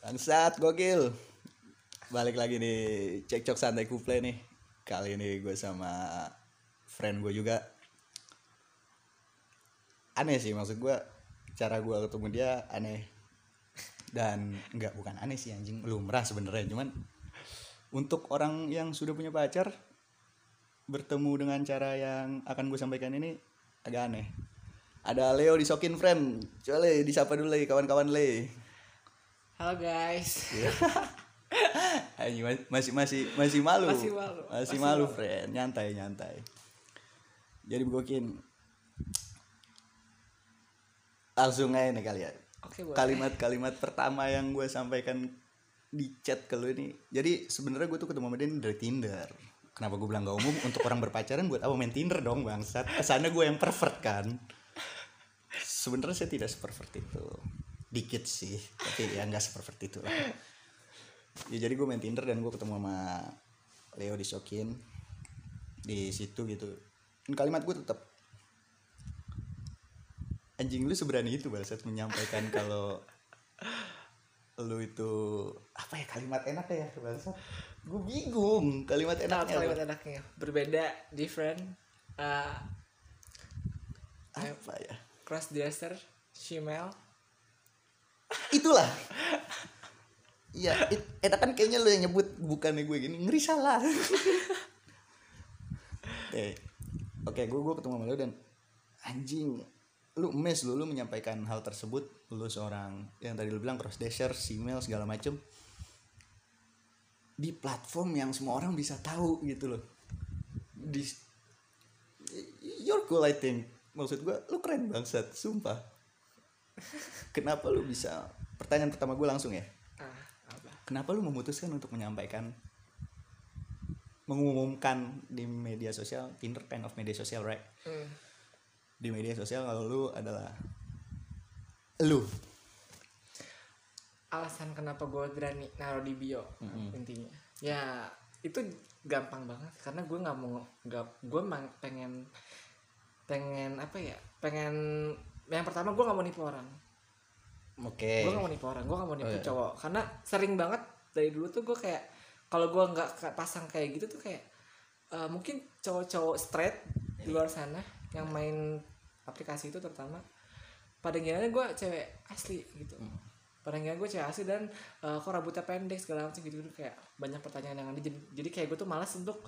Bangsat gokil. Balik lagi nih cekcok santai kuple nih. Kali ini gue sama friend gue juga. Aneh sih maksud gue cara gue ketemu dia aneh. Dan enggak bukan aneh sih anjing lumrah sebenarnya cuman untuk orang yang sudah punya pacar bertemu dengan cara yang akan gue sampaikan ini agak aneh. Ada Leo di Sokin Friend. Coba Le, disapa dulu Le, kawan-kawan Le. Halo guys. Mas- masih masih masih malu. Masih malu, Masih masih malu, malu. friend. Nyantai, nyantai. Jadi begokin. Langsung aja nih kalian. Oke, boleh. Kalimat-kalimat pertama yang gue sampaikan di chat ke lu ini. Jadi sebenarnya gue tuh ketemu sama dia dari Tinder. Kenapa gue bilang gak umum? Untuk orang berpacaran buat apa main Tinder dong bangsat. Kesannya gue yang pervert kan. Sebenarnya saya tidak sepervert itu. Dikit sih, tapi ya nggak sepervert itu lah. Ya jadi gue main Tinder dan gue ketemu sama Leo di Sokin di situ gitu. Dan kalimat gue tetap anjing lu seberani itu bangsat menyampaikan kalau lu itu apa ya kalimat enak ya bangsat gue bingung kalimat enaknya kalimat apa? enaknya berbeda, different, uh, apa ya cross dresser, female. Itulah Iya, it- enak kan kayaknya lu yang nyebut bukannya gue gini ngeri salah. eh, oke, gue gue ketemu sama lu dan anjing, lu mes lu lu menyampaikan hal tersebut, lu seorang yang tadi lu bilang cross dresser, female segala macem di platform yang semua orang bisa tahu gitu loh. Di you're cool I think. Maksud gue, lu keren bangsat, sumpah. Kenapa lu bisa? Pertanyaan pertama gue langsung ya. Ah, apa? Kenapa lu memutuskan untuk menyampaikan mengumumkan di media sosial Tinder kind of media sosial right Hmm. di media sosial kalau lu adalah lu Alasan kenapa gue berani naruh di bio intinya. Ya itu gampang banget karena gue nggak mau nggak gue pengen pengen apa ya pengen yang pertama gue nggak mau nipu orang. Oke. Gue gak mau nipu orang gue gak mau nipu Oh, iya. cowok. Karena sering banget dari dulu tuh gue kayak kalau gue nggak pasang kayak gitu tuh kayak eh, mungkin cowok-cowok straight di luar sana yang main aplikasi itu terutama pada ngiranya gue cewek asli gitu. Hmm. pada ngira gue cewek asli dan eh, kok rambutnya pendek segala macam gitu, gitu kayak banyak pertanyaan yang ada. Jadi, jadi kayak gue tuh malas untuk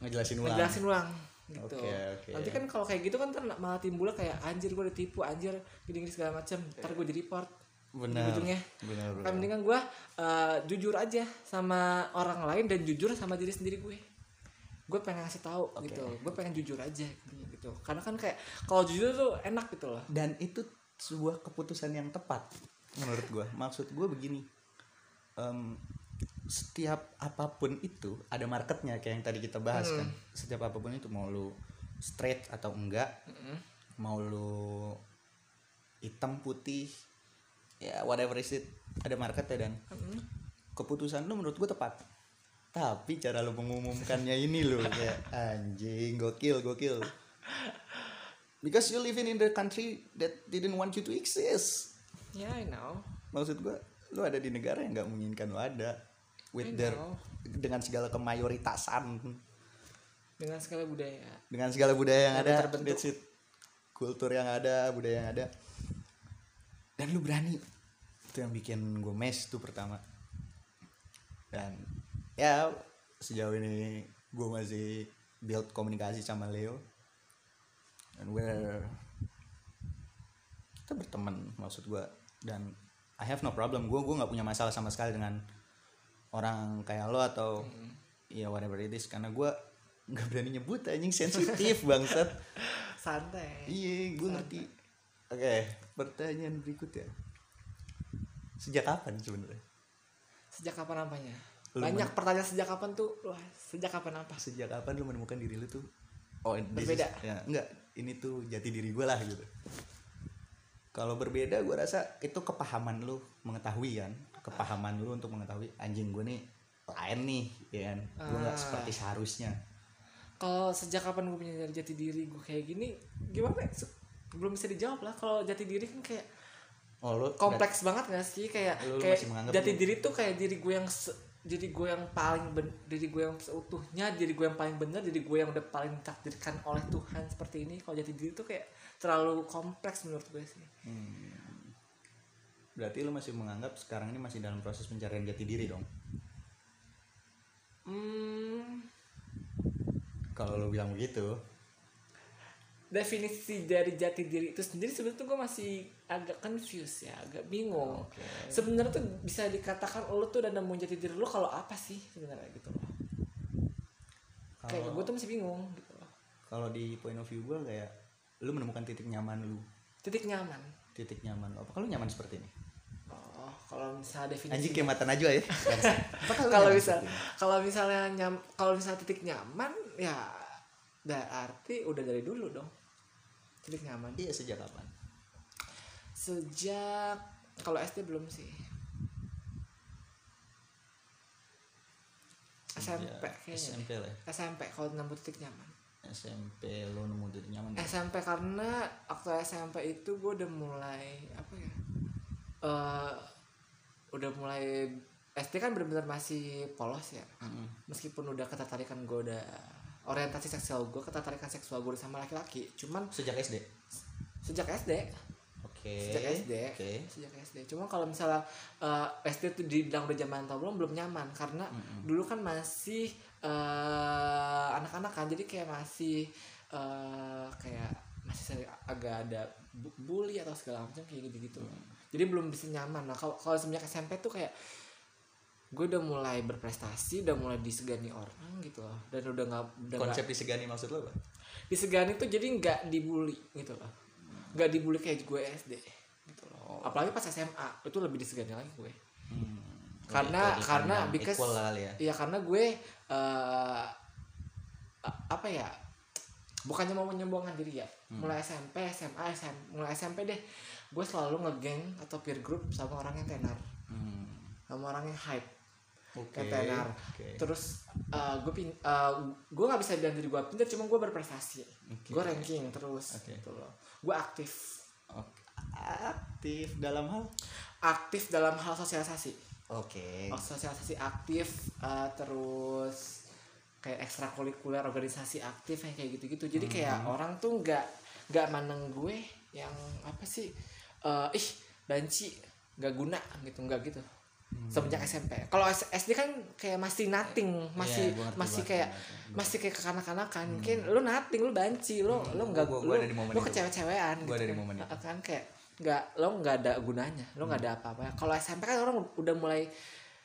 ngejelasin ulang. ngejelasin ulang gitu. Oke, oke. nanti kan kalau kayak gitu kan ntar malah timbulnya kayak anjir gue ditipu anjir gini gini segala macam ntar gue di report. Benar. Ujungnya benar kan mendingan gue uh, jujur aja sama orang lain dan jujur sama diri sendiri gue. Gue pengen ngasih tahu Oke. gitu. Gue pengen jujur aja gitu. Karena kan kayak kalau jujur tuh enak gitu loh. Dan itu sebuah keputusan yang tepat menurut gue maksud gue begini. Em, setiap apa pun itu ada marketnya kayak yang tadi kita bahas kan. Setiap apa pun itu mau lu straight atau enggak mau lu hitam putih ya whatever is it ada marketnya dan keputusan lu menurut gue tepat. Tapi cara lu mengumumkannya ini loh kayak anjing gokil gokil. Because you living in the country that didn't want you to exist. Ya I know. Maksud gua lu ada di negara yang nggak menginginkan lu ada with their dengan segala kemayoritasan. Dengan segala budaya. Dengan segala budaya yang ada. terbentuk. that's it. Kultur yang ada budaya yang ada. Dan lu berani. Itu yang bikin gue mes tuh pertama. Dan ya sejauh ini gue masih build komunikasi sama Leo. Dan we're kita berteman maksud gue dan I have no problem. Gue gue nggak punya masalah sama sekali dengan orang kayak lo atau ya whatever it is. Karena gue nggak berani nyebut anjing. Sensitif bangsat. Santai. Iya gue ngerti. Oke pertanyaan berikutnya sejak kapan sebenarnya? Sejak kapan apanya Lu banyak pertanyaan sejak kapan tuh. Wah sejak kapan apa? Sejak kapan lu menemukan diri lu tuh? Oh Berbeda. is- ya enggak. Ini tuh jati diri gue lah gitu. Kalau berbeda gue rasa itu kepahaman lu mengetahui kan kepahaman lu untuk mengetahui anjing gue nih lain nih ya kan? Gue nggak Ah. seperti seharusnya. Kalau sejak kapan gue punya jati diri gue kayak gini gimana ya? Belum bisa dijawab lah. Kalau jati diri kan kayak oh lu kompleks banget gak sih? Kayak Lu- lu kayak jati lu- diri tuh kayak diri gue yang se- diri gue yang paling ben, diri gue yang seutuhnya diri gue yang paling benar diri gue yang udah paling ditakdirkan oleh Tuhan seperti ini. Kalau jati diri tuh kayak terlalu kompleks menurut gue sih berarti lu masih menganggap sekarang ini masih dalam proses pencarian jati diri dong? Hmm, kalau lu bilang begitu. Definisi dari jati diri itu sendiri sebenarnya tuh gue masih agak confused ya agak bingung. Oke. sebenarnya tuh bisa dikatakan lo tuh udah nemu jati diri lo kalau apa sih sebenarnya gitu loh. Kayak gue tuh masih bingung gitu loh. kalau di point of view gue kayak lu menemukan titik nyaman lu. Titik nyaman. Titik nyaman lu. Apa kalau nyaman seperti ini kalau misalnya definisi anjing kayak mata najwa ya. Kalau bisa? kalau misalnya nyam kalau misalnya titik nyaman ya berarti udah dari dulu dong. Titik nyaman. Iya sejak kapan? Sejak kalau SD belum sih. SMP Ya, kayaknya SMP lah ya. SMP kalau nemu titik nyaman. SMP lu nemu titik nyaman ya? SMP karena waktu SMP itu gue udah mulai apa ya eh udah mulai SD kan benar-benar masih polos ya. Mm-mm. meskipun udah ketertarikan gue udah orientasi seksual gue ketertarikan seksual gue sama laki-laki. Cuman sejak SD sejak SD oke. Sejak SD oke. Sejak SD cuma kalau misalnya eh, SD tuh dibilang udah zaman atau belum belum nyaman. Karena dulu kan masih eh, anak-anak kan. Jadi kayak masih eh, kayak masih agak ada bu- bully atau segala macam kayak gitu gitu jadi belum bisa nyaman nah kalau kalau semenjak SMP tuh kayak gue udah mulai berprestasi udah mulai disegani orang gitu loh. Dan udah nggak udah konsep disegani maksud lo apa? Disegani tuh jadi nggak dibully gitu loh. Nggak dibully kayak gue SD gitu loh. Apalagi pas SMA itu lebih disegani lagi gue. Hmm. Karena- karena because- equal lah ya. Iya karena gue a- apa ya bukannya mau menyombongkan diri ya. Mulai SMP SMA SM, mulai SMP deh gue selalu ngegeng atau peer group sama orang yang tenar. Hmm. sama orang yang hype. Oke kayak tenar. oke. Terus eh, gue pin eh, gue nggak bisa bilang diri gue pintar cuma gue berprestasi. Oke. gue ranking terus Oke. gitu loh. Gue aktif. Oke. aktif dalam hal? Aktif dalam hal sosialisasi. Oke. Oh, sosialisasi aktif eh, terus kayak ekstrakurikuler organisasi aktif yang kayak gitu-gitu. Jadi kayak orang tuh nggak nggak mandang gue yang apa sih eh, ih banci nggak guna gitu nggak gitu semenjak SMP kalau SD kan kayak masih nothing masih Iya, gua ngerti masih kayak ngerti. masih kayak kekanak-kanakan mungkin lu nothing lu banci lu lu nggak Gua- lu, gua ada di momen lu itu. kecewe-cewean Gua ada di kan. momen itu. kan kayak nggak lo nggak ada gunanya lo nggak ada apa-apa kalau SMP kan orang udah mulai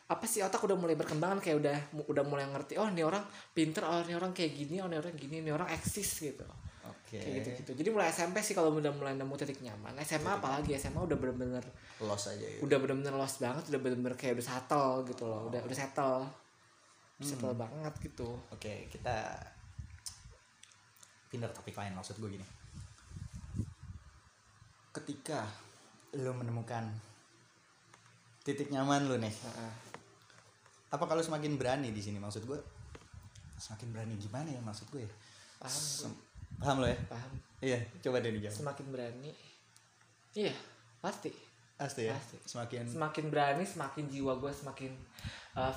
apa sih otak udah mulai berkembang kayak udah udah mulai ngerti oh ini orang pinter oh ini orang kayak gini oh ini orang gini ini orang eksis gitu oke. Kayak gitu gitu jadi mulai SMP sih kalau udah mulai nemu titik nyaman. SMA apalagi SMA udah bener-bener los aja ya. udah bener-bener lost banget udah bener-bener kayak udah settle gitu loh. Udah udah settle. Udah settle banget gitu. Oke kita pindah ke topik lain. Maksud gue gini. Ketika lo menemukan titik nyaman lo nih Heeh. apa kalau semakin berani di sini? Maksud gue semakin berani gimana ya maksud gue ya? paham Sem- paham lo ya? Paham. Iya coba deh dijawab semakin berani. Iya pasti. Pasti ya? Pasti. semakin semakin berani semakin jiwa gue semakin uh,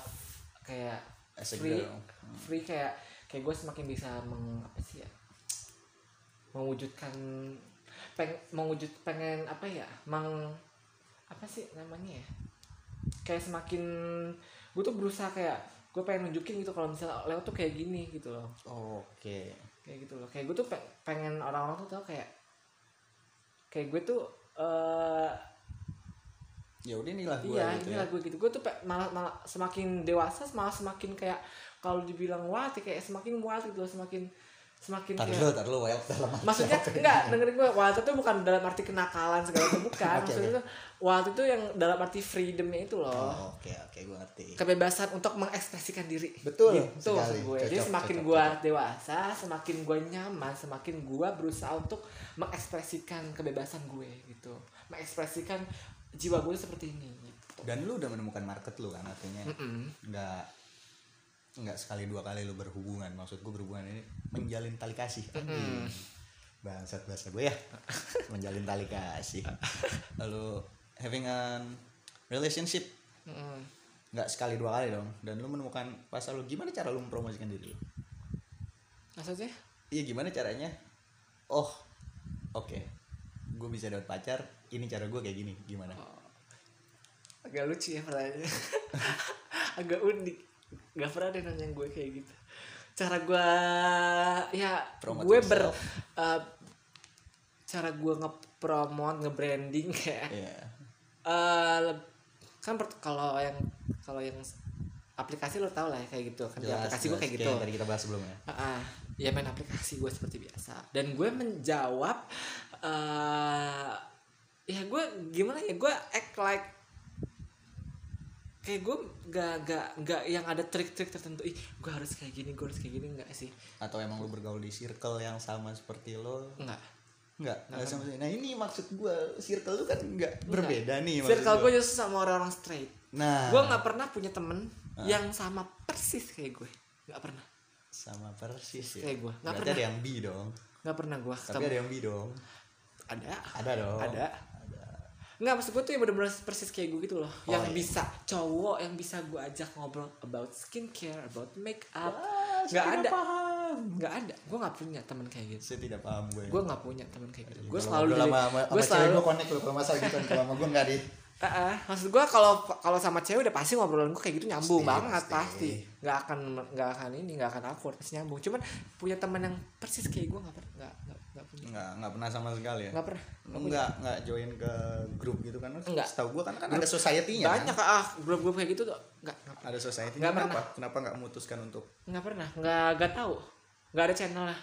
kayak As a free girl. free kayak kayak gue semakin bisa meng apa sih ya? Mewujudkan peng mewujud pengen apa ya? Meng apa sih namanya ya? Kayak semakin gue tuh berusaha kayak gue pengen nunjukin gitu kalau misalnya Leo tuh kayak gini gitu loh. Oke kayak gitu loh. Kayak gue tuh pe- pengen orang-orang tuh tau kayak kayak gue tuh eh ya udah inilah gue iya gitu inilah ya. gue gitu. Gue tuh malah malah semakin dewasa malah semakin kayak kalau dibilang wah kayak semakin muat gitu loh semakin semakin tar dulu tar dulu wild dalam maksudnya ini? enggak dengerin gue wild itu bukan dalam arti kenakalan segala macam bukan. Maksudnya tuh wild itu yang dalam arti freedomnya itu loh. Oh, oke oke gue ngerti. Kebebasan untuk mengekspresikan diri. Betul gitu sekali. maksud gue. Jadi Cocok, semakin cocok, gue dewasa semakin gue nyaman semakin gue berusaha untuk mengekspresikan kebebasan gue gitu. Mengekspresikan jiwa gue seperti ini gitu. Dan lu udah menemukan market lu kan artinya? Mm-mm. nggak nggak sekali dua kali lu berhubungan. Maksud gue berhubungan ini menjalin tali kasih. Bangsat bahasa gue ya. Menjalin tali kasih. Lalu having a relationship. Mm. nggak sekali dua kali dong. Dan lu menemukan pasal lu gimana cara lu mempromosikan diri lu? Maksudnya iya gimana caranya? Oh oke. Gue bisa dapat pacar ini cara gue kayak gini gimana? Oh. agak lucu ya pertanyaannya. Agak unik. Nggak pernah ada nanya gue kayak gitu. Cara gue ya Promote gue ber eh, cara gue nge-promote nge-branding kayak Iya. Eh, leb- kan kalau yang kalau yang aplikasi lo tau lah ya kayak gitu kan Jelas, aplikasi gue kayak gitu. yang tadi kita bahas sebelumnya. Ah, ah. ya main aplikasi gue seperti biasa. Dan gue menjawab eh ya gue gimana ya gue act like kayak gue gak gak gak yang ada trik-trik tertentu. Ih gue harus kayak gini gue harus kayak gini nggak sih? Atau emang lu bergaul di circle yang sama seperti lo? Nggak Enggak, enggak sama sekali. Nah ini maksud gue circle lu kan enggak berbeda nih maksud circle gua. gue justru sama orang-orang straight Nah, gue nggak pernah punya temen yang sama persis kayak gue nggak pernah sama persis ya. Kayak gua, nggak pernah. ada yang B dong. nggak pernah gue Tapi ada yang B dong. ada Ada dong. ada Ada. Nggak maksud gue tuh yang bener-bener persis kayak gue gitu loh Oh, Yang iya. bisa cowok yang bisa gue ajak ngobrol about skincare, about make up Nggak ada paham. Nggak ada, gue nggak punya temen kayak gitu Saya tidak paham gue. Gue nggak punya temen kayak gitu Gue Kalau selalu sama, gue selalu gue connect loh kalau masalah gitu kalau sama gue enggak di Ah, ah. Maksud gue kalau kalau sama cewek udah pasti ngobrolan gue kayak gitu nyambung Pasti, banget pasti. pasti nggak akan nggak akan ini nggak akan awkward pasti nyambung cuman punya teman yang persis kayak gue nggak pernah nggak nggak nggak punya Enggak, enggak pernah sama sekali ya. nggak pernah Lu enggak enggak join ke grup gitu kan? Enggak. Setahu gue kan kan ada society-nya. kan? banyak ah grup-grup kayak gitu tuh nggak nggak Ada society Nggak kenapa? Kenapa enggak memutuskan untuk nggak pernah nggak nggak tahu nggak ada channel lah.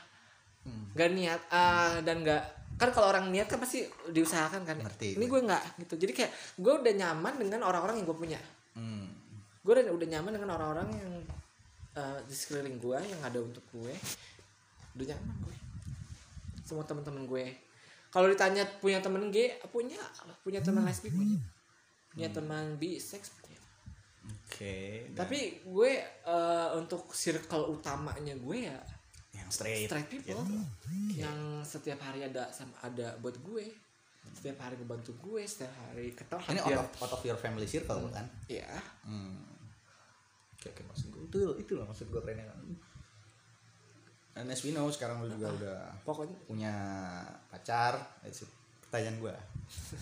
Hmm. nggak niat ah, dan nggak kan kalau orang niat kan pasti diusahakan kan. Ngerti ini gue. nggak gitu. Jadi kayak gue udah nyaman dengan orang-orang yang gue punya. Hmm. gue udah udah nyaman dengan orang-orang yang eh, di sekeliling gue yang ada untuk gue. Udah nyaman gue. Semua teman-teman gue. Kalau ditanya punya temen gay punya. Punya teman lesbi punya. Punya teman bisex punya. Oke. dan tapi gue eh, untuk circle utamanya gue ya yang straight. straight people gitu. yang setiap hari ada sama ada buat gue setiap hari ngebantu gue setiap hari ketemu Ini out of, out of your family circle kan? ya Hmm. Oke, oke maksud gue itu itu loh maksud gue kerennya kan. Dan as we know sekarang lu juga udah pokoknya punya pacar. Itu pertanyaan gue.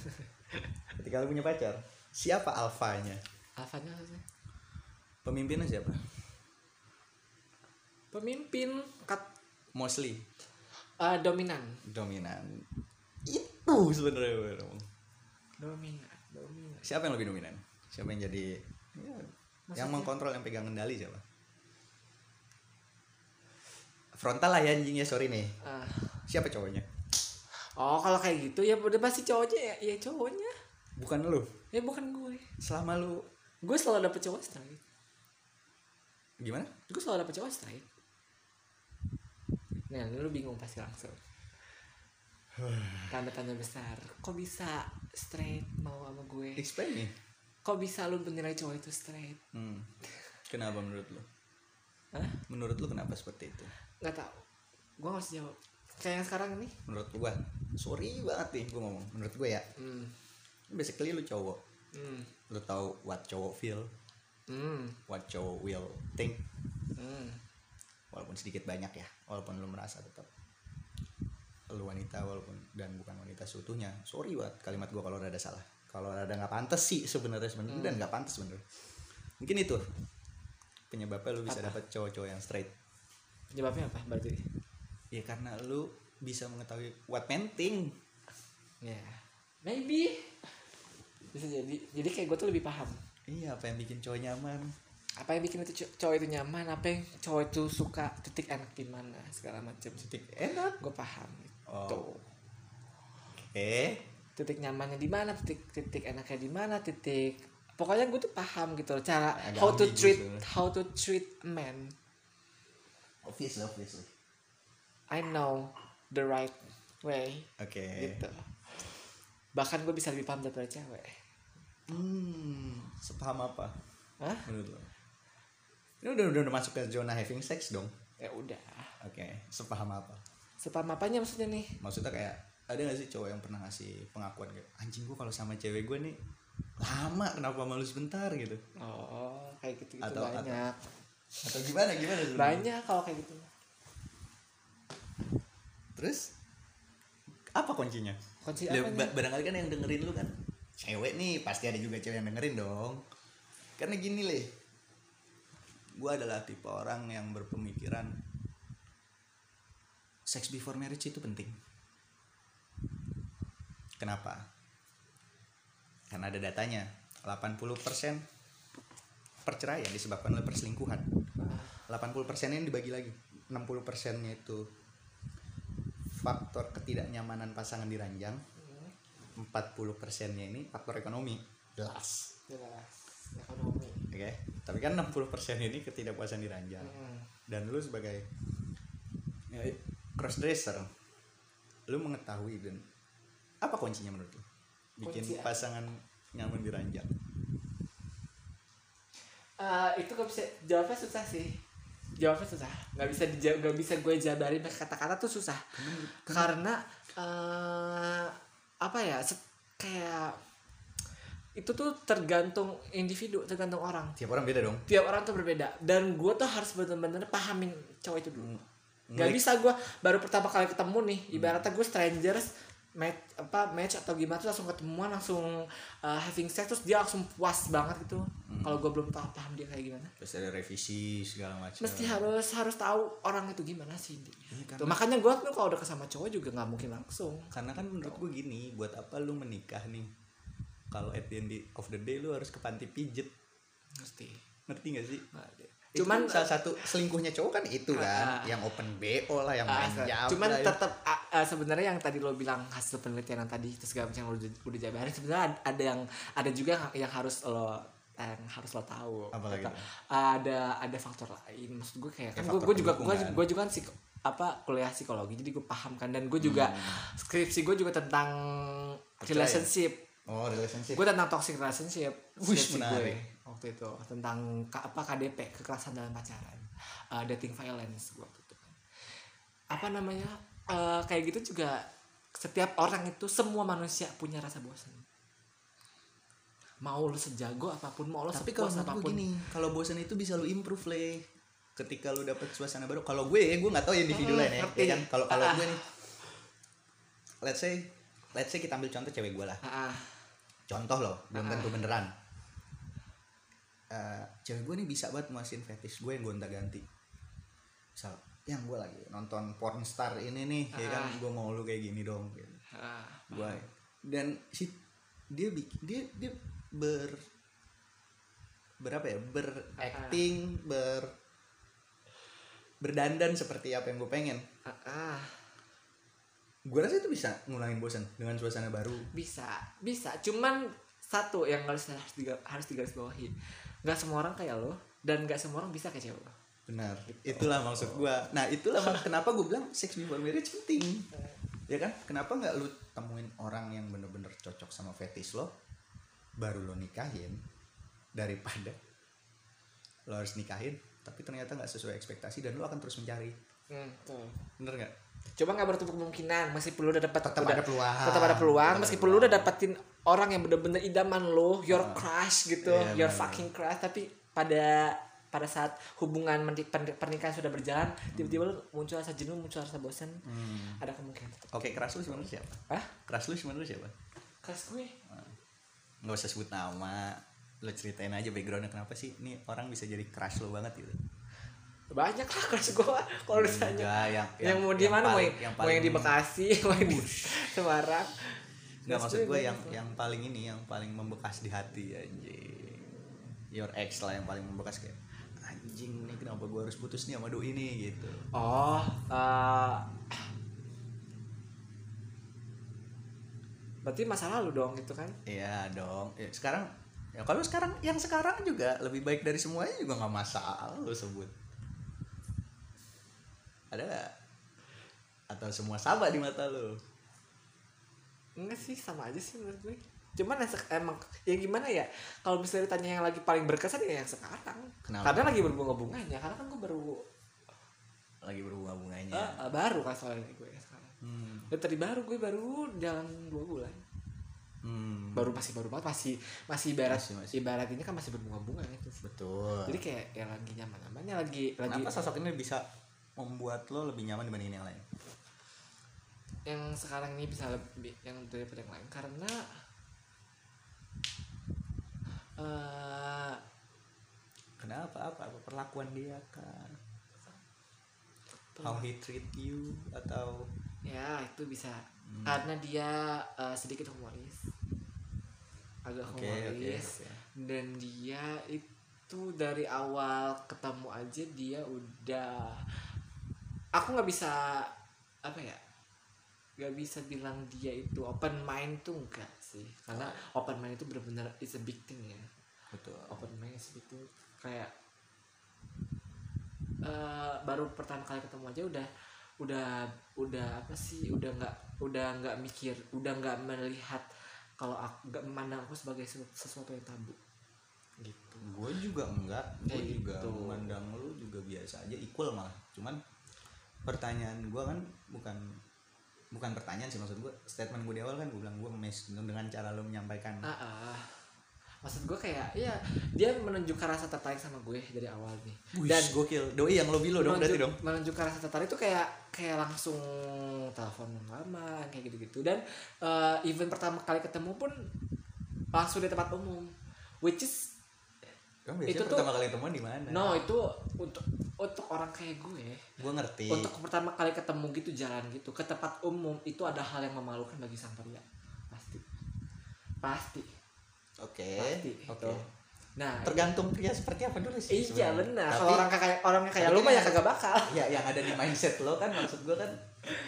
Ketika lu punya pacar, siapa alfanya? alfanya apa Pemimpinnya siapa? pemimpin kat Mostly eh, dominan dominan. Itu sebenarnya gue ngomong. dominan dominan Siapa yang lebih dominan? Siapa yang jadi ya, yang mengkontrol yang pegang kendali siapa? Frontal lah ya anjing ya sorry nih. Ah. Siapa cowoknya? oh kalau kayak gitu ya udah pasti cowoknya ya, ya cowoknya Bukan lu. ya bukan gue Selama lu gue selalu dapet cowok straight gimana? gue selalu dapet cowok straight nah lu bingung pasti langsung tanda tanya besar kok bisa straight mau sama gue Explain nih. kok bisa lu menilai cowok itu straight Hmm. Kenapa menurut lu? Hah? Menurut lu kenapa seperti itu? nggak tahu gue nggak harus jawab kayak yang sekarang ini Menurut gua, sorry banget nih gua ngomong. Menurut gua ya, hmm. basically lu cowok. Hmm. Lu tahu what cowok feel, Hmm. what cowok will think. Hmm. Walaupun sedikit banyak ya, walaupun lu merasa tetap lu wanita walaupun dan bukan wanita seutuhnya. Sorry banget kalimat gua kalau ada salah. Kalau ada nggak pantas sih sebenarnya sebenarnya dan nggak pantas sebenarnya. Mungkin itu penyebabnya lu bisa dapat cowok-cowok yang straight. penyebabnya apa berarti Ya karena lu bisa mengetahui what men think. ya maybe bisa jadi jadi kayak gue tuh lebih paham Iya, apa yang bikin cowok nyaman? Apa yang bikin itu co- cowok itu nyaman apa yang cowok itu suka titik enak di mana segala macam Titik enak. gue paham Oh. itu Eh, titik nyamannya di mana titik titik enaknya di mana titik pokoknya gue tuh paham gitu loh cara Agak how to treat sebenarnya. how to treat a man obviously, obviously. I know the right way Oke. gitu bahkan gue bisa lebih paham daripada cewek Hmm, sepaham apa Hah? menurut lo? Ini udah, udah udah masuk ke zona having sex dong. ya udah. Oke, sepaham apa? sepaham apanya maksudnya nih? Maksudnya kayak ada gak sih cowok yang pernah ngasih pengakuan kayak anjing gua kalau sama cewek gue nih lama kenapa malu sebentar? gitu. Oh kayak gitu gitu Atau- banyak. atau gimana gimana sebenarnya? banyak kalau kayak gitu. Terus apa kuncinya? Kunci Ya, apa ba- barangkali kan yang dengerin lu kan cewek nih pasti ada juga cewek yang dengerin dong. Karena gini leh gue adalah tipe orang yang berpemikiran sex before marriage itu penting. Kenapa? Karena ada datanya 80% perceraian disebabkan oleh perselingkuhan. 80% ini dibagi lagi 60% nya itu faktor ketidaknyamanan pasangan diranjang 40 persennya ini faktor ekonomi. Jelas. Jelas. Ekonomi oke. Tapi kan 60 persen ini ketidakpuasan diranjang Mm. dan lu sebagai ya, cross dresser lu mengetahui dan apa kuncinya menurut lu? Bikin Kunci pasangan nyaman diranjang Eh, itu gak bisa jawabnya susah sih. Jawabnya susah. Nggak bisa dijawab nggak bisa gue jabarin pakai kata-kata tuh susah. Karena eh apa ya kayak itu tuh tergantung individu tergantung orang. Tiap orang beda dong. Tiap orang tuh berbeda. Dan gue tuh harus benar-benar pahamin cowok itu dulu. Nggak Ngulik. bisa gue baru pertama kali ketemu nih ibaratnya gue strangers match apa match atau gimana tuh langsung ketemuan langsung uh, having sex terus dia langsung puas banget gitu. Kalau gue belum tahu paham dia kayak gimana. Terus ada revisi segala macam. Mesti harus harus tahu orang itu gimana sih intinya. Iya, Tuh, makanya gue tuh kalau udah sama cowok juga nggak mungkin langsung. Karena kan menurut gue gini buat apa lu menikah nih kalau at the end of the day lu harus ke panti pijet mesti. Ngerti gak sih? Cuman cuman salah satu selingkuhnya cowok kan itu kan Ah. yang open bo lah yang Ah, main cuman lah, tetap ah, ah, sebenarnya yang tadi lo bilang hasil penelitian yang tadi terus segala macam udah udah jabarin sebenarnya ad- ada yang ada juga yang, harus lo yang harus lo tahu. Apa ada ada faktor lain. Maksud gue kayak Ya, kan gue juga gue kan. gue juga kan psiko- apa kuliah psikologi jadi gue paham kan. Dan gue juga skripsi gue juga tentang Hmm. Percaya. relationship oh relationship. Gue tentang toxic relationship. Skripsi menarik. gue waktu itu. Tentang apa KDP kekerasan dalam pacaran. Uh, dating violence gue waktu itu. Apa namanya? Uh, kayak gitu juga setiap orang itu semua manusia punya rasa bosan mau lu sejago apa pun mau lu tapi kalau apa pun. gini kalau bosan itu bisa lu improve le. Ketika lu dapet suasana baru. Kalau gue gue nggak tahu ya individu Hmm, lain ya, ya kan? Kalau kalau Ah. gue nih let's say let's say kita ambil contoh cewek gue lah. Ah, ah. Contoh loh belum Ah. tentu beneran Eh, cewek gue nih bisa banget muasin fetish gue yang gonta ganti misal yang gue lagi nonton porn star ini nih ya kan Ah. gue mau lu kayak gini dong gitu. Ah. gue dan si dia bikin dia dia ber berapa ya beracting ber berdandan seperti apa yang gue pengen Ah, ah. Gue rasa itu bisa ngulangin bosan dengan suasana baru. Bisa bisa. Cuman satu yang harus harus diga- harus digarisbawahi. Nggak semua orang kayak lo dan nggak semua orang bisa kayak cewek lo. Benar. Itulah maksud gue nah itulah kenapa gue bilang sex before marriage penting. Ya kan? Kenapa nggak lu temuin orang yang bener-bener cocok sama fetish lo baru lo nikahin daripada lo harus nikahin tapi ternyata nggak sesuai ekspektasi dan lo akan terus mencari. Hmm, bener nggak Cuma nggak bertutup kemungkinan, masih perlu udah dapat Tetap udah- ada peluang. Tetap ada peluang, meskipun lu udah dapetin orang yang bener-bener idaman lo, your crush gitu, Iya, your benar. fucking crush, tapi pada pada saat hubungan pernikahan sudah berjalan, tiba-tiba muncul rasa jenuh, muncul rasa bosan, Hmm. ada kemungkinan. Oke, keras lu sebenarnya siapa? Ah, Keras lu sebenarnya siapa? crush gue. Nggak usah sebut nama. Lo ceritain aja backgroundnya kenapa sih ini orang bisa jadi crush lo banget gitu. Banyak lah crush gue kalau ditanya. Enggak, yang, Yang, mau di mana? Mau yang, mau yang di Bekasi, mau yang di Semarang. Crush maksud gue yang lah. yang paling ini yang paling membekas di hati anjing. Your ex lah yang paling membekas kayak anjing nih kenapa gue harus putus nih sama doi ini gitu. Oh, eh, berarti masa lalu dong gitu kan? Iya dong. Ya, sekarang ya kalau sekarang yang sekarang juga lebih baik dari semuanya juga nggak masalah lo sebut. Ada nggak? Atau semua sama di mata lo? Enggak sih, sama aja sih menurut gue. Cuman emang ya gimana ya? Kalau misalnya ditanya yang lagi paling berkesan ya yang sekarang. Kenapa? Karena lagi berbunga-bunganya. Karena kan gue baru Lagi berbunga-bunganya. eh, eh, baru kan soalnya gue sekarang. Hmm. dan tadi baru gue baru jalan dua bulan Hmm. baru masih baru banget masih masih ibarat Masih, masih. ibarat ini kan masih berbunga-bunga gitu Betul. jadi kayak ya lagi nyaman nyamannya lagi lagi Kenapa sosok ini bisa membuat lo lebih nyaman dibandingin yang lain? yang sekarang ini bisa lebih yang daripada yang lain karena eh Kenapa? Apa? Apa perlakuan dia kan? How he treat you atau ya itu bisa Hmm. karena dia eh, sedikit humoris agak humoris oke. dan dia itu dari awal ketemu aja dia udah aku nggak bisa apa ya nggak bisa bilang dia itu open mind tuh enggak sih karena open mind itu benar-benar it's a big thing ya betul. open mind is a big thing kayak eh, baru pertama kali ketemu aja udah udah udah apa sih udah nggak udah nggak mikir udah nggak melihat kalau aku nggak memandang aku sebagai sesu- sesuatu yang tabu gitu Gue juga enggak. Gue Kayak juga gitu. memandang lu juga biasa aja, equal malah. Cuman pertanyaan gue kan bukan bukan pertanyaan sih maksud gue statement gue di awal kan gue bilang gue mes dengan cara lo menyampaikan. Ah ah. maksud gue kayak ya dia menunjukkan rasa tertarik sama gue dari awal nih. Wih, dan gokil. Doi yang lo bilo dong berarti dong. menunjukkan rasa tertarik itu kayak kayak langsung telepon lama kayak gitu-gitu. Dan eh, event pertama kali ketemu pun langsung di tempat umum which is Kamu biasanya Itu tuh- pertama kali ketemuan di mana? No itu untuk untuk orang kayak gue. Gue ngerti. Untuk pertama kali ketemu gitu jalan gitu ke tempat umum itu ada hal yang memalukan bagi sang pria pasti. Pasti. Oke. Pasti oke. Tuh. nah tergantung pria seperti apa dulu sih iya sebenarnya. benar. Kalau orang kayak orangnya kayak lu mah ya kagak bakal. Ya yang ada di mindset lo kan maksud gue kan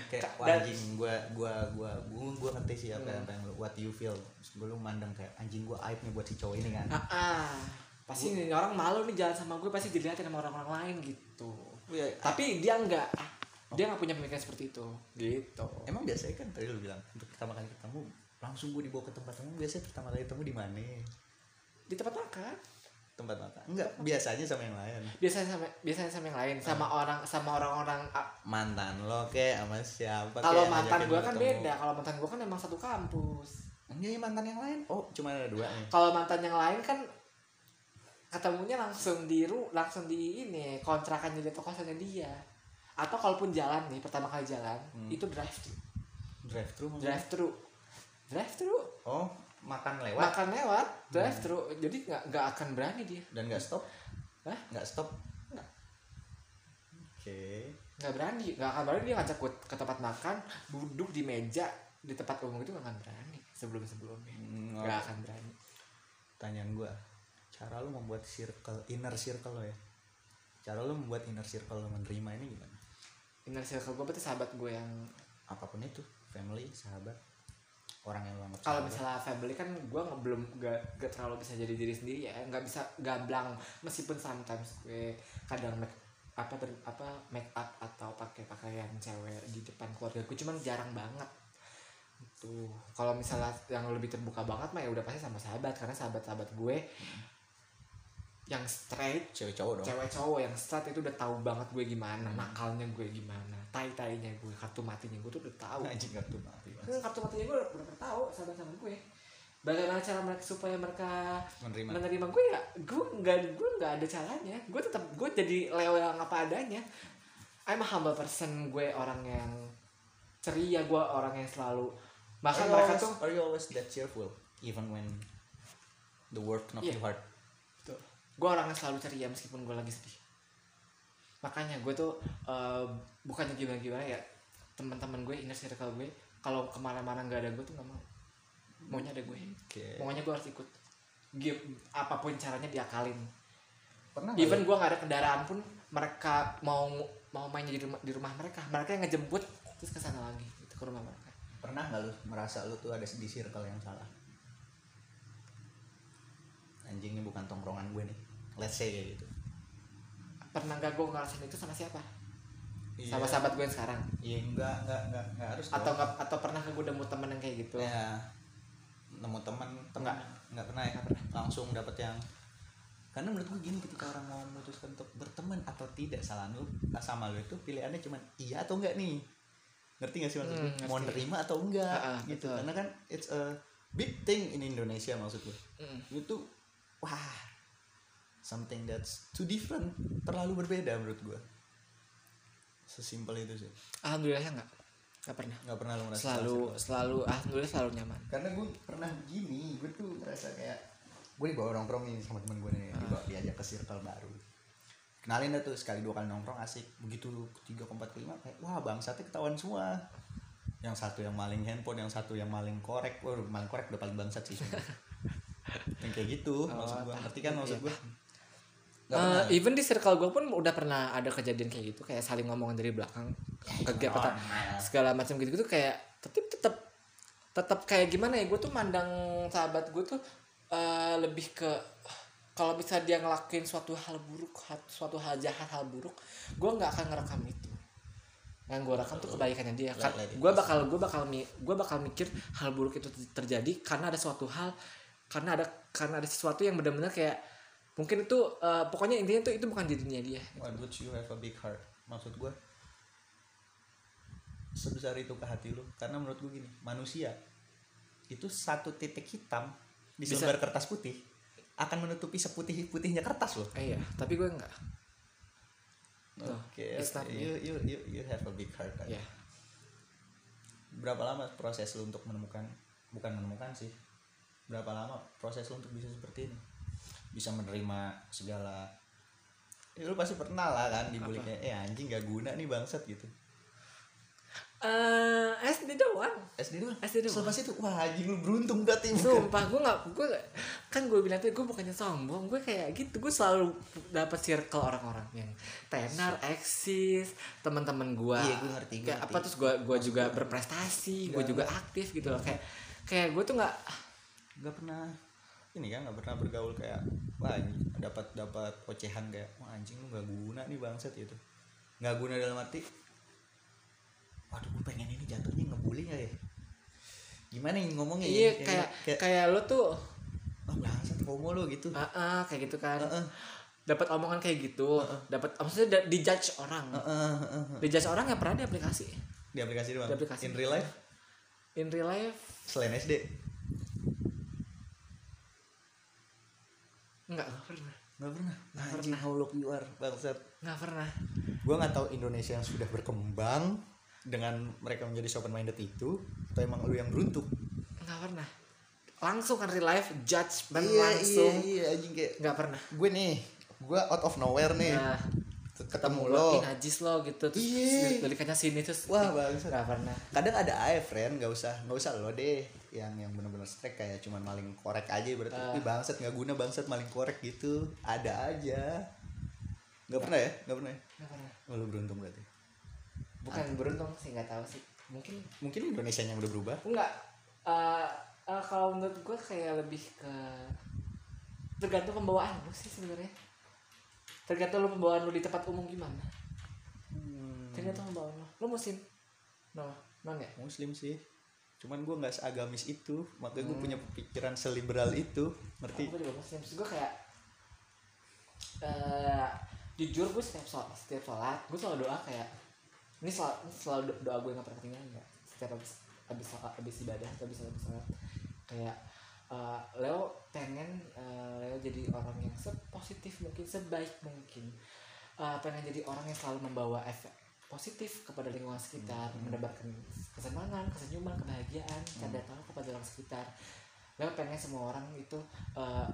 kayak wah, dan- anjing gue gue gue gue gue ngerti sih apa Hmm. apa yang what you feel. Gue lu mandang kayak anjing gue aib nih buat si cowok ini kan. Ah, ah. Pasti nih orang malu nih jalan sama gue pasti dilihatin sama orang-orang lain gitu. Ya, tapi dia enggak dia nggak punya pemikiran seperti itu. Gitu. Emang biasanya kan tadi lo bilang untuk pertama kali ketemu langsung gue dibawa ke tempat kamu biasanya pertama kali ketemu di mana? Di tempat makan? Tempat makan? Enggak biasanya sama yang lain. Biasanya sama biasanya sama yang lain sama orang sama orang-orang ah, mantan lo kayak sama siapa kalau mantan gue kan ketemu. beda kalau mantan gue kan emang satu kampus. Enggak ya mantan yang lain. Oh cuma ada dua nih. Kalau mantan yang lain kan ketemunya langsung di ru langsung di ini kontrakannya di kosannya dia. Atau kalaupun jalan nih pertama kali jalan Hmm. itu drive thru. Drive thru drive thru. Drive thru? Oh makan lewat? Makan lewat drive thru. Jadi nggak nggak akan berani dia. Dan nggak stop? Hah? nggak stop? Nggak. oke. Nggak berani nggak akan berani dia ngajak gue ke tempat makan duduk di meja di tempat umum itu nggak akan berani sebelum sebelumnya Hmm, nggak akan berani. Pertanyaan gua cara lu membuat circle inner circle lo ya? Cara lu membuat inner circle lo menerima ini gimana? Inner circle gue berarti sahabat gue yang apa pun itu family sahabat orang yang lo anggap kalau sahabat. misalnya family kan gue nggak belum gak, gak terlalu bisa jadi diri sendiri ya. Nggak bisa gamblang meskipun sometimes gue kadang make apa ber- apa make up atau pakai pakaian cewek di depan keluarga gue cuman jarang banget. Itu kalau misalnya yang lebih terbuka banget mah ya udah pasti sama sahabat karena sahabat-sahabat gue yang straight cewek cowok dong. cewek cowok yang straight itu udah tahu banget gue gimana nakalnya gue gimana tai tainya gue kartu matinya gue tuh udah tahu. Anjing kartu mati Kan kartu matinya gue udah pernah tahu sahabat-sahabat gue. Bagaimana cara mereka supaya mereka menerima. menerima? Gue ya gue nggak gue nggak ada caranya. Gue tetap gue jadi leo yang apa adanya. I'm a humble person gue orang yang ceria gue orang yang selalu bahkan mereka always, tuh are you always that cheerful even when the work knock Iya. you hard? Tuh. Gue orang yang selalu ceria meskipun gue lagi sedih. Makanya gue tuh eh, bukannya gimana gimana ya teman-teman gue inner circle gue kalau ke mana-mana nggak ada gue tuh nggak mau. Maunya ada gue oke. Pokoknya gue harus ikut. Gi- apa pun caranya diakalin. Pernah even gue nggak ada kendaraan pun mereka mau mau main di rumah di rumah mereka. Mereka yang ngejemput terus ke sana lagi gitu, ke rumah mereka. Pernah nggak lu merasa lu tuh ada di circle yang salah? Anjing ini bukan tongkrongan gue nih let's say kayak gitu. Pernah gak gue ngerasain itu sama siapa? Iya. sama sahabat gue yang sekarang? Iya enggak enggak enggak enggak harus atau dong. nggak atau pernah gak gue nemu temen yang kayak gitu? Ya nemu teman teman Enggak. enggak pernah ya? Langsung dapet yang karena menurut gue gini ketika orang mau memutuskan untuk berteman atau tidak salah lu sama lu itu pilihannya cuma iya atau enggak nih. Ngerti gak sih maksud Hmm, mau nerima atau enggak Ah, ah, gitu. betul. karena kan it's a big thing in Indonesia maksud gue Mm. itu wah something that's too different terlalu berbeda menurut gue sesimpel itu sih. Alhamdulillah ya nggak? Nggak pernah? Nggak pernah lo merasa selalu selalu. alhamdulillah selalu nyaman. Karena gue pernah gini gue tuh ngerasa kayak gue dibawa nongkrong nih sama temen gue nih dibawa diajak ke circle baru. Kenalin dah tuh sekali dua kali nongkrong asik. Begitu ketiga keempat kelima kayak wah bangsatnya ketahuan semua. Yang satu yang maling handphone yang satu yang maling korek. Wah maling korek udah paling bangsat sih. Yang kayak gitu maksud gue ngerti kan maksud gue Eh, pernah. even di circle gue pun udah pernah ada kejadian kayak gitu kayak saling ngomongin dari belakang kegiatan normal. segala macam gitu gitu kayak tetep tetep tetep kayak gimana ya gue tuh mandang sahabat gue tuh eh, lebih ke kalau bisa dia ngelakuin suatu hal buruk suatu hal jahat hal buruk gue nggak akan ngerekam itu yang gue rekam tuh kebaikannya dia kan gue bakal gue bakal gue bakal mikir hal buruk itu terjadi karena ada suatu hal karena ada karena ada sesuatu yang benar-benar kayak mungkin itu eh, pokoknya intinya tuh itu bukan dirinya dia Why would you have a big heart? Maksud gue sebesar itu ke hati lu karena menurut gue gini manusia itu satu titik hitam di Bisa. selembar kertas putih akan menutupi seputih putihnya kertas loh. Eh, iya tapi gue enggak Oke, not me. you, you you you have a big heart. kan? ya Berapa lama proses lu untuk menemukan bukan menemukan sih. Berapa lama proses lu untuk bisa seperti ini? Bisa menerima segala Ya, lu pasti pernah lah kan dibully kayak eh anjing gak guna nih bangsat gitu. eh SD doang SD doang. SD doang. Selepas itu wah anjing lu beruntung berarti bukan. Sumpah gue gak gue kan gue bilang tadi gue bukannya sombong gue kayak gitu gue selalu dapat circle orang-orang yang tenar eksis teman-teman gue Iya, gue ngerti, kayak ngerti. apa terus gue gue juga berprestasi gue Nggak, juga aktif gitu loh kayak kayak gue tuh nggak Gak pernah ini kan gak pernah bergaul kayak wah anjing dapat dapat ocehan kayak wah anjing lu gak guna nih bangsat gitu. Gak guna dalam arti waduh gue pengen ini jatuhnya ngebully gak ya gimana yang ngomongnya iya ya? kayak kayak kayak lo tuh wah bangsat homo lo gitu ah ah, kayak gitu kan Heeh. dapat omongan kayak gitu dapat maksudnya dijudge orang Heeh, heeh, heeh. dijudge orang yang pernah di aplikasi di aplikasi doang Di aplikasi. in real life in real life selain SD nggak nggak pernah. Nggak pernah? Anjing how look you are bangsat. Nggak pernah. Gue nggak tahu Indonesia yang sudah berkembang dengan mereka menjadi open minded itu atau emang lu yang beruntung? Nggak pernah. Langsung kan real life judgment iya langsung iya iya anjing kayak nggak pernah. gue nih gue out of nowhere nih. Nah, ketemu lo. lo ih najis lo gitu. Terus Iya. delikatnya sini terus wah bangsat. nggak pernah. Kadang ada aja friend nggak usah nggak usah lo deh yang yang benar-benar strike kayak cuman maling korek aja berarti. Ih, bangsat nggak guna bangsat maling korek gitu. Ada aja. Nggak pernah ya? Nggak pernah ya? Nggak pernah. Oh, lu beruntung berarti. Bukan beruntung sih nggak tahu sih. Mungkin mungkin Indonesia yang udah berubah. Enggak. Eh, eh, kalau menurut gue kayak lebih ke tergantung pembawaan lu sih sebenarnya. Tergantung lu pembawaan lu di tempat umum gimana. Hmm, tergantung pembawaan lu. Lu muslim? No non ya muslim sih cuman gue nggak seagamis itu makanya gue Hmm. punya pikiran seliberal itu ngerti? Gue juga Terus gue kayak eh jujur gue setiap sholat setiap sholat gue selalu doa kayak ini selalu, ini selalu do- doa gue yang gak pernah ketinggalan ya. Setiap habis habis sholat habis ibadah atau habis habis sholat. Kayak eh, Leo pengen eh, Leo jadi orang yang sepositif mungkin sebaik mungkin. Eh, pengen jadi orang yang selalu membawa efek positif kepada lingkungan sekitar mendapatkan kesenangan kesenyuman kebahagiaan canda tawa kepada orang sekitar. Leo pengen semua orang itu eh,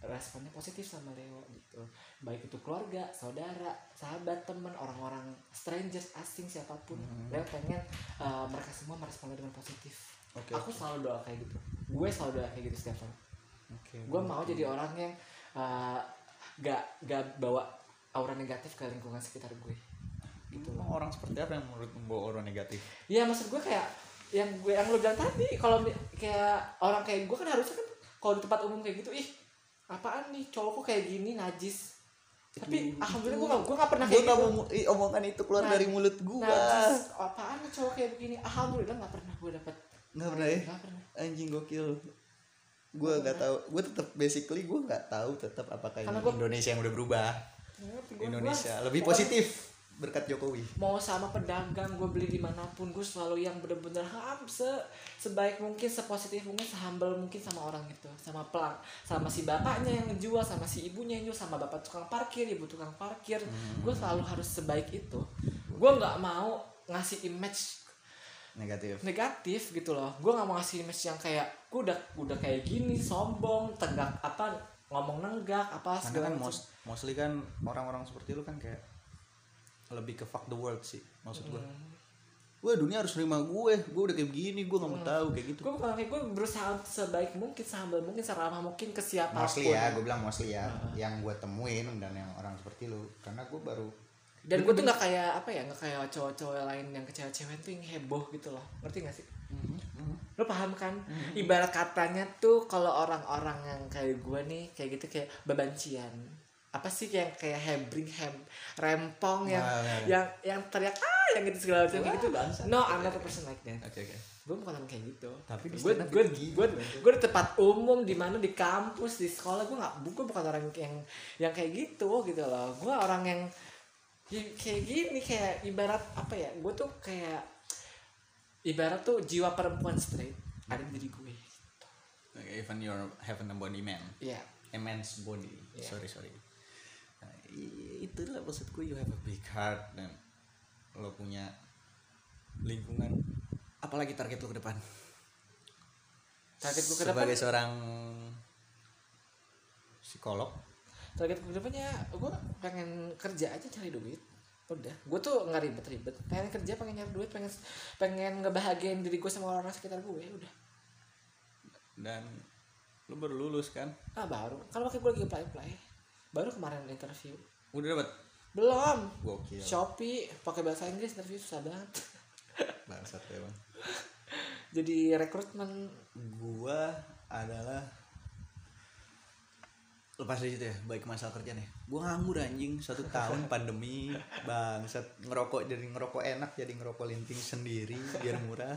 beresponnya positif sama Leo gitu. Baik itu keluarga saudara sahabat teman orang-orang strangers asing siapa pun. Leo pengen eh, mereka semua meresponnya dengan positif. Oke, aku selalu doa kayak gitu. Gue selalu doa kayak gitu setiap hari oke gue mau jadi orang yang uh, gak gak bawa aura negatif ke lingkungan sekitar gue gitu orang seperti apa yang menurut membawa orang negatif? Iya maksud gue kayak yang gue yang lu bilang tadi kalau kayak orang kayak gue kan harusnya kan kalau di tempat umum kayak gitu ih apaan nih cowok kok kayak gini najis. Tapi Itu- alhamdulillah gue gak gue gak pernah gue kayak nggak gitu. mau omongan itu keluar Nah, dari mulut gue najis apaan nih cowok kayak begini? Alhamdulillah gak pernah gue dapet. Nggak pernah ya? Gak pernah. Anjing gokil. Gue nggak tahu. Gue tetap basically gue nggak tahu tetap apakah ini gua- Indonesia yang udah berubah. Gua- Indonesia. gua- lebih positif berkat Jokowi. Mau sama pedagang gue beli di mana pun gue selalu yang bener-bener ham se sebaik mungkin sepositif mungkin sehumble mungkin sama orang itu sama pelang sama si bapaknya yang ngejual sama si ibunya yang jual sama bapak tukang parkir ibu tukang parkir. Gue selalu harus sebaik itu. Gue nggak mau ngasih image negatif. negatif gitu loh. Gue nggak mau ngasih image yang kayak gue udah udah kayak gini sombong tegak apa ngomong nenggak apa karena segala kan macam. most, mostly kan orang-orang seperti lu kan kayak lebih ke fuck the world sih maksud gua. Hmm. Wah dunia harus nerima gue, gue udah kayak begini, gue gak mau tahu kayak gitu. gue kayak gue berusaha sebaik mungkin sehumble mungkin seramah mungkin ke siapa pun Mostly ya, gue bilang mostly ya, yang gue temuin dan yang orang seperti lu, karena gue baru dan gue tuh nggak kayak apa ya nggak kayak cowok-cowok lain yang ke cewek-cewek tuh yang heboh gitu loh. Ngerti gak sih? Lo paham kan? Ibarat katanya tuh kalau orang-orang yang kayak gue nih kayak gitu kayak bebancian apa sih yang kayak hebring hem rempong yang Wah, ya, ya. yang yang teriak ah yang gitu segala macam kayak gitu no I'm not a person like that Oke oke. gue bukan orang kayak gitu Tapi gue gue gue gue di tempat umum di mana di kampus di sekolah gue nggak gue bukan orang yang yang kayak gitu gitu loh gue orang yang ya, kayak gini kayak ibarat apa ya gue tuh kayak ibarat tuh jiwa perempuan straight ada di diri gue Okay, even you have an body man, a man's body. Iya. Sorry sorry. Nah, i- itulah maksud gue you have a big heart dan lo punya lingkungan. Apalagi target lo ke depan? target gue ke depan? Sebagai seorang psikolog, target gue ke depannya gue pengen kerja aja cari duit. Udah gue tuh nggak ribet-ribet. Pengen kerja pengen nyari duit pengen pengen ngebahagiain diri gue sama orang sekitar gue udah. Dan lo baru lulus kan? ah baru. Kalau pakai gue lagi apply apply baru kemarin interview. Udah dapat belum. Gokil. Shopee pakai bahasa Inggris interview susah banget. Bangsat emang. jadi rekrutmen. Gua adalah lepas dari situ ya baik masalah kerjaan ya gua nganggur anjing. Satu tahun pandemi bangsat. Ngerokok jadi ngerokok enak jadi ngerokok linting sendiri biar murah.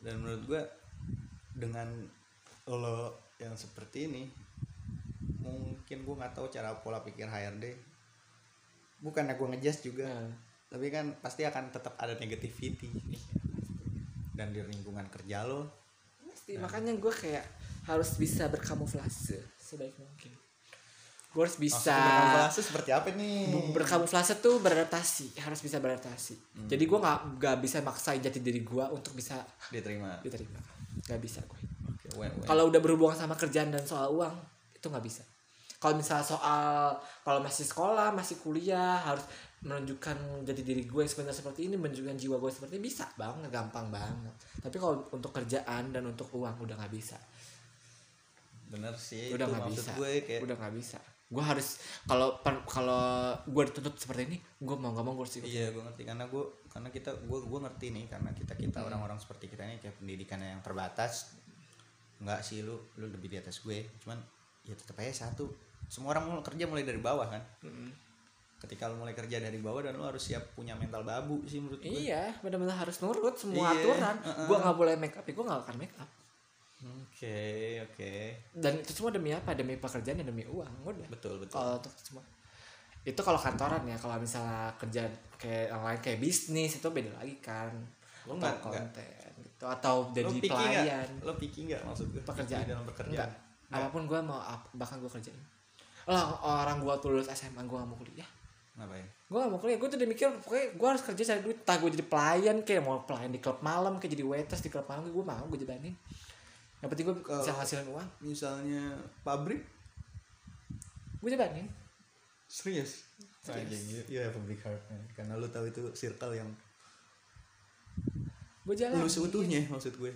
Dan menurut gua dengan lo yang seperti ini mungkin gua nggak tahu cara pola pikir HRD bukannya gua ngejudge juga Nah. tapi kan pasti akan tetap ada negativity. Dan di lingkungan kerja lo. Pasti makanya gue kayak harus bisa berkamuflase sebaik mungkin. Gue harus bisa berkamuflase seperti apa nih? Berkamuflase tuh beradaptasi harus bisa beradaptasi. Hmm. jadi gue nggak nggak bisa maksain jati diri gue untuk bisa diterima. Diterima. Nggak bisa gue when- kalau udah berhubungan sama kerjaan dan soal uang itu nggak bisa kalau misalnya soal kalau masih sekolah masih kuliah harus menunjukkan jadi diri gue sebenarnya seperti ini menunjukkan jiwa gue seperti ini, bisa banget gampang banget. Tapi kalau untuk kerjaan dan untuk uang udah nggak bisa. Bener sih udah nggak bisa. gue kayak udah nggak bisa. Gue harus kalau kalau gue dituntut seperti ini gue mau gak mau gue harus ikut iya gue ngerti. Karena gue karena kita gue gue ngerti nih karena kita kita Hmm. orang-orang seperti kita ini kayak pendidikannya yang terbatas nggak sih lu lu lebih di atas gue. Cuman ya tetap aja satu semua orang mau kerja mulai dari bawah kan? Mm-mm. ketika lu mulai kerja dari bawah dan lu harus siap punya mental babu sih menurut gue iya benar-benar harus nurut semua Iya, aturan. uh-uh. gue nggak boleh make up ya gue nggak akan make up. Oke oke. Dan itu semua demi apa? Demi pekerjaan dan demi uang udah. Betul betul. Kalau untuk semua. Itu kalau kantoran ya kalau misalnya kerja kayak yang lain kayak bisnis itu beda lagi kan. Lo nggak konten gitu atau jadi lo pelayan nggak? lo picky nggak maksud gue pekerjaan. dalam pekerjaan? Enggak. apa pun gue mau bahkan gue kerjain lah orang gue tuh lulus SMA gue gak mau kuliah. Ngapain? Gue gak mau kuliah. Gue tuh udah mikir pokoknya gue harus kerja cari duit. Entah gue jadi pelayan kayak mau pelayan di klub malam kayak jadi waitress di klub malam gue mau gue jalanin. Yang penting gue Kalau- bisa ngasilin uang. misalnya pabrik? Gue jalanin. Serius? Serius. Anjing, you, you have a big heart man. karena lu tahu itu circle yang gue jalan lu seutuhnya maksud gue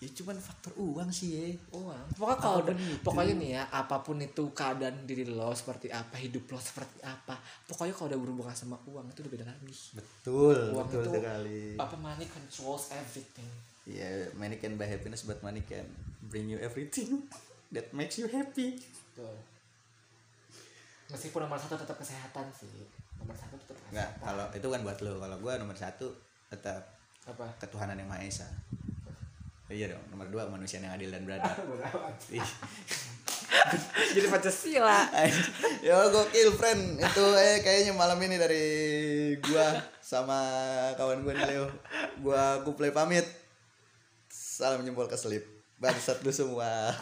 ya cuman faktor uang sih ya. Uang. Pokoknya kalau Apa pun udah- itu. pokoknya nih ya apa pun itu keadaan diri lo seperti apa hidup lo seperti apa pokoknya kalau udah berhubungan sama uang itu udah beda lagi. Betul Uang betul itu- sekali. apa money controls everything. Ya money can buy happiness but money can bring you everything that makes you happy. Tuh meskipun nomor satu tetap kesehatan sih. Nomor satu tetap Enggak, kesehatan. kalau itu kan buat lo. Kalau gue nomor satu tetap apa? ketuhanan yang maha esa iya dong nomor dua kemanusiaan yang adil dan beradab. Ih. jadi pancasila. Yo gokil friend. Itu eh kayaknya malam ini dari gua sama kawan gua nih Leo. Gua kuplay pamit. Salam jempol keselip Bangsat lu semua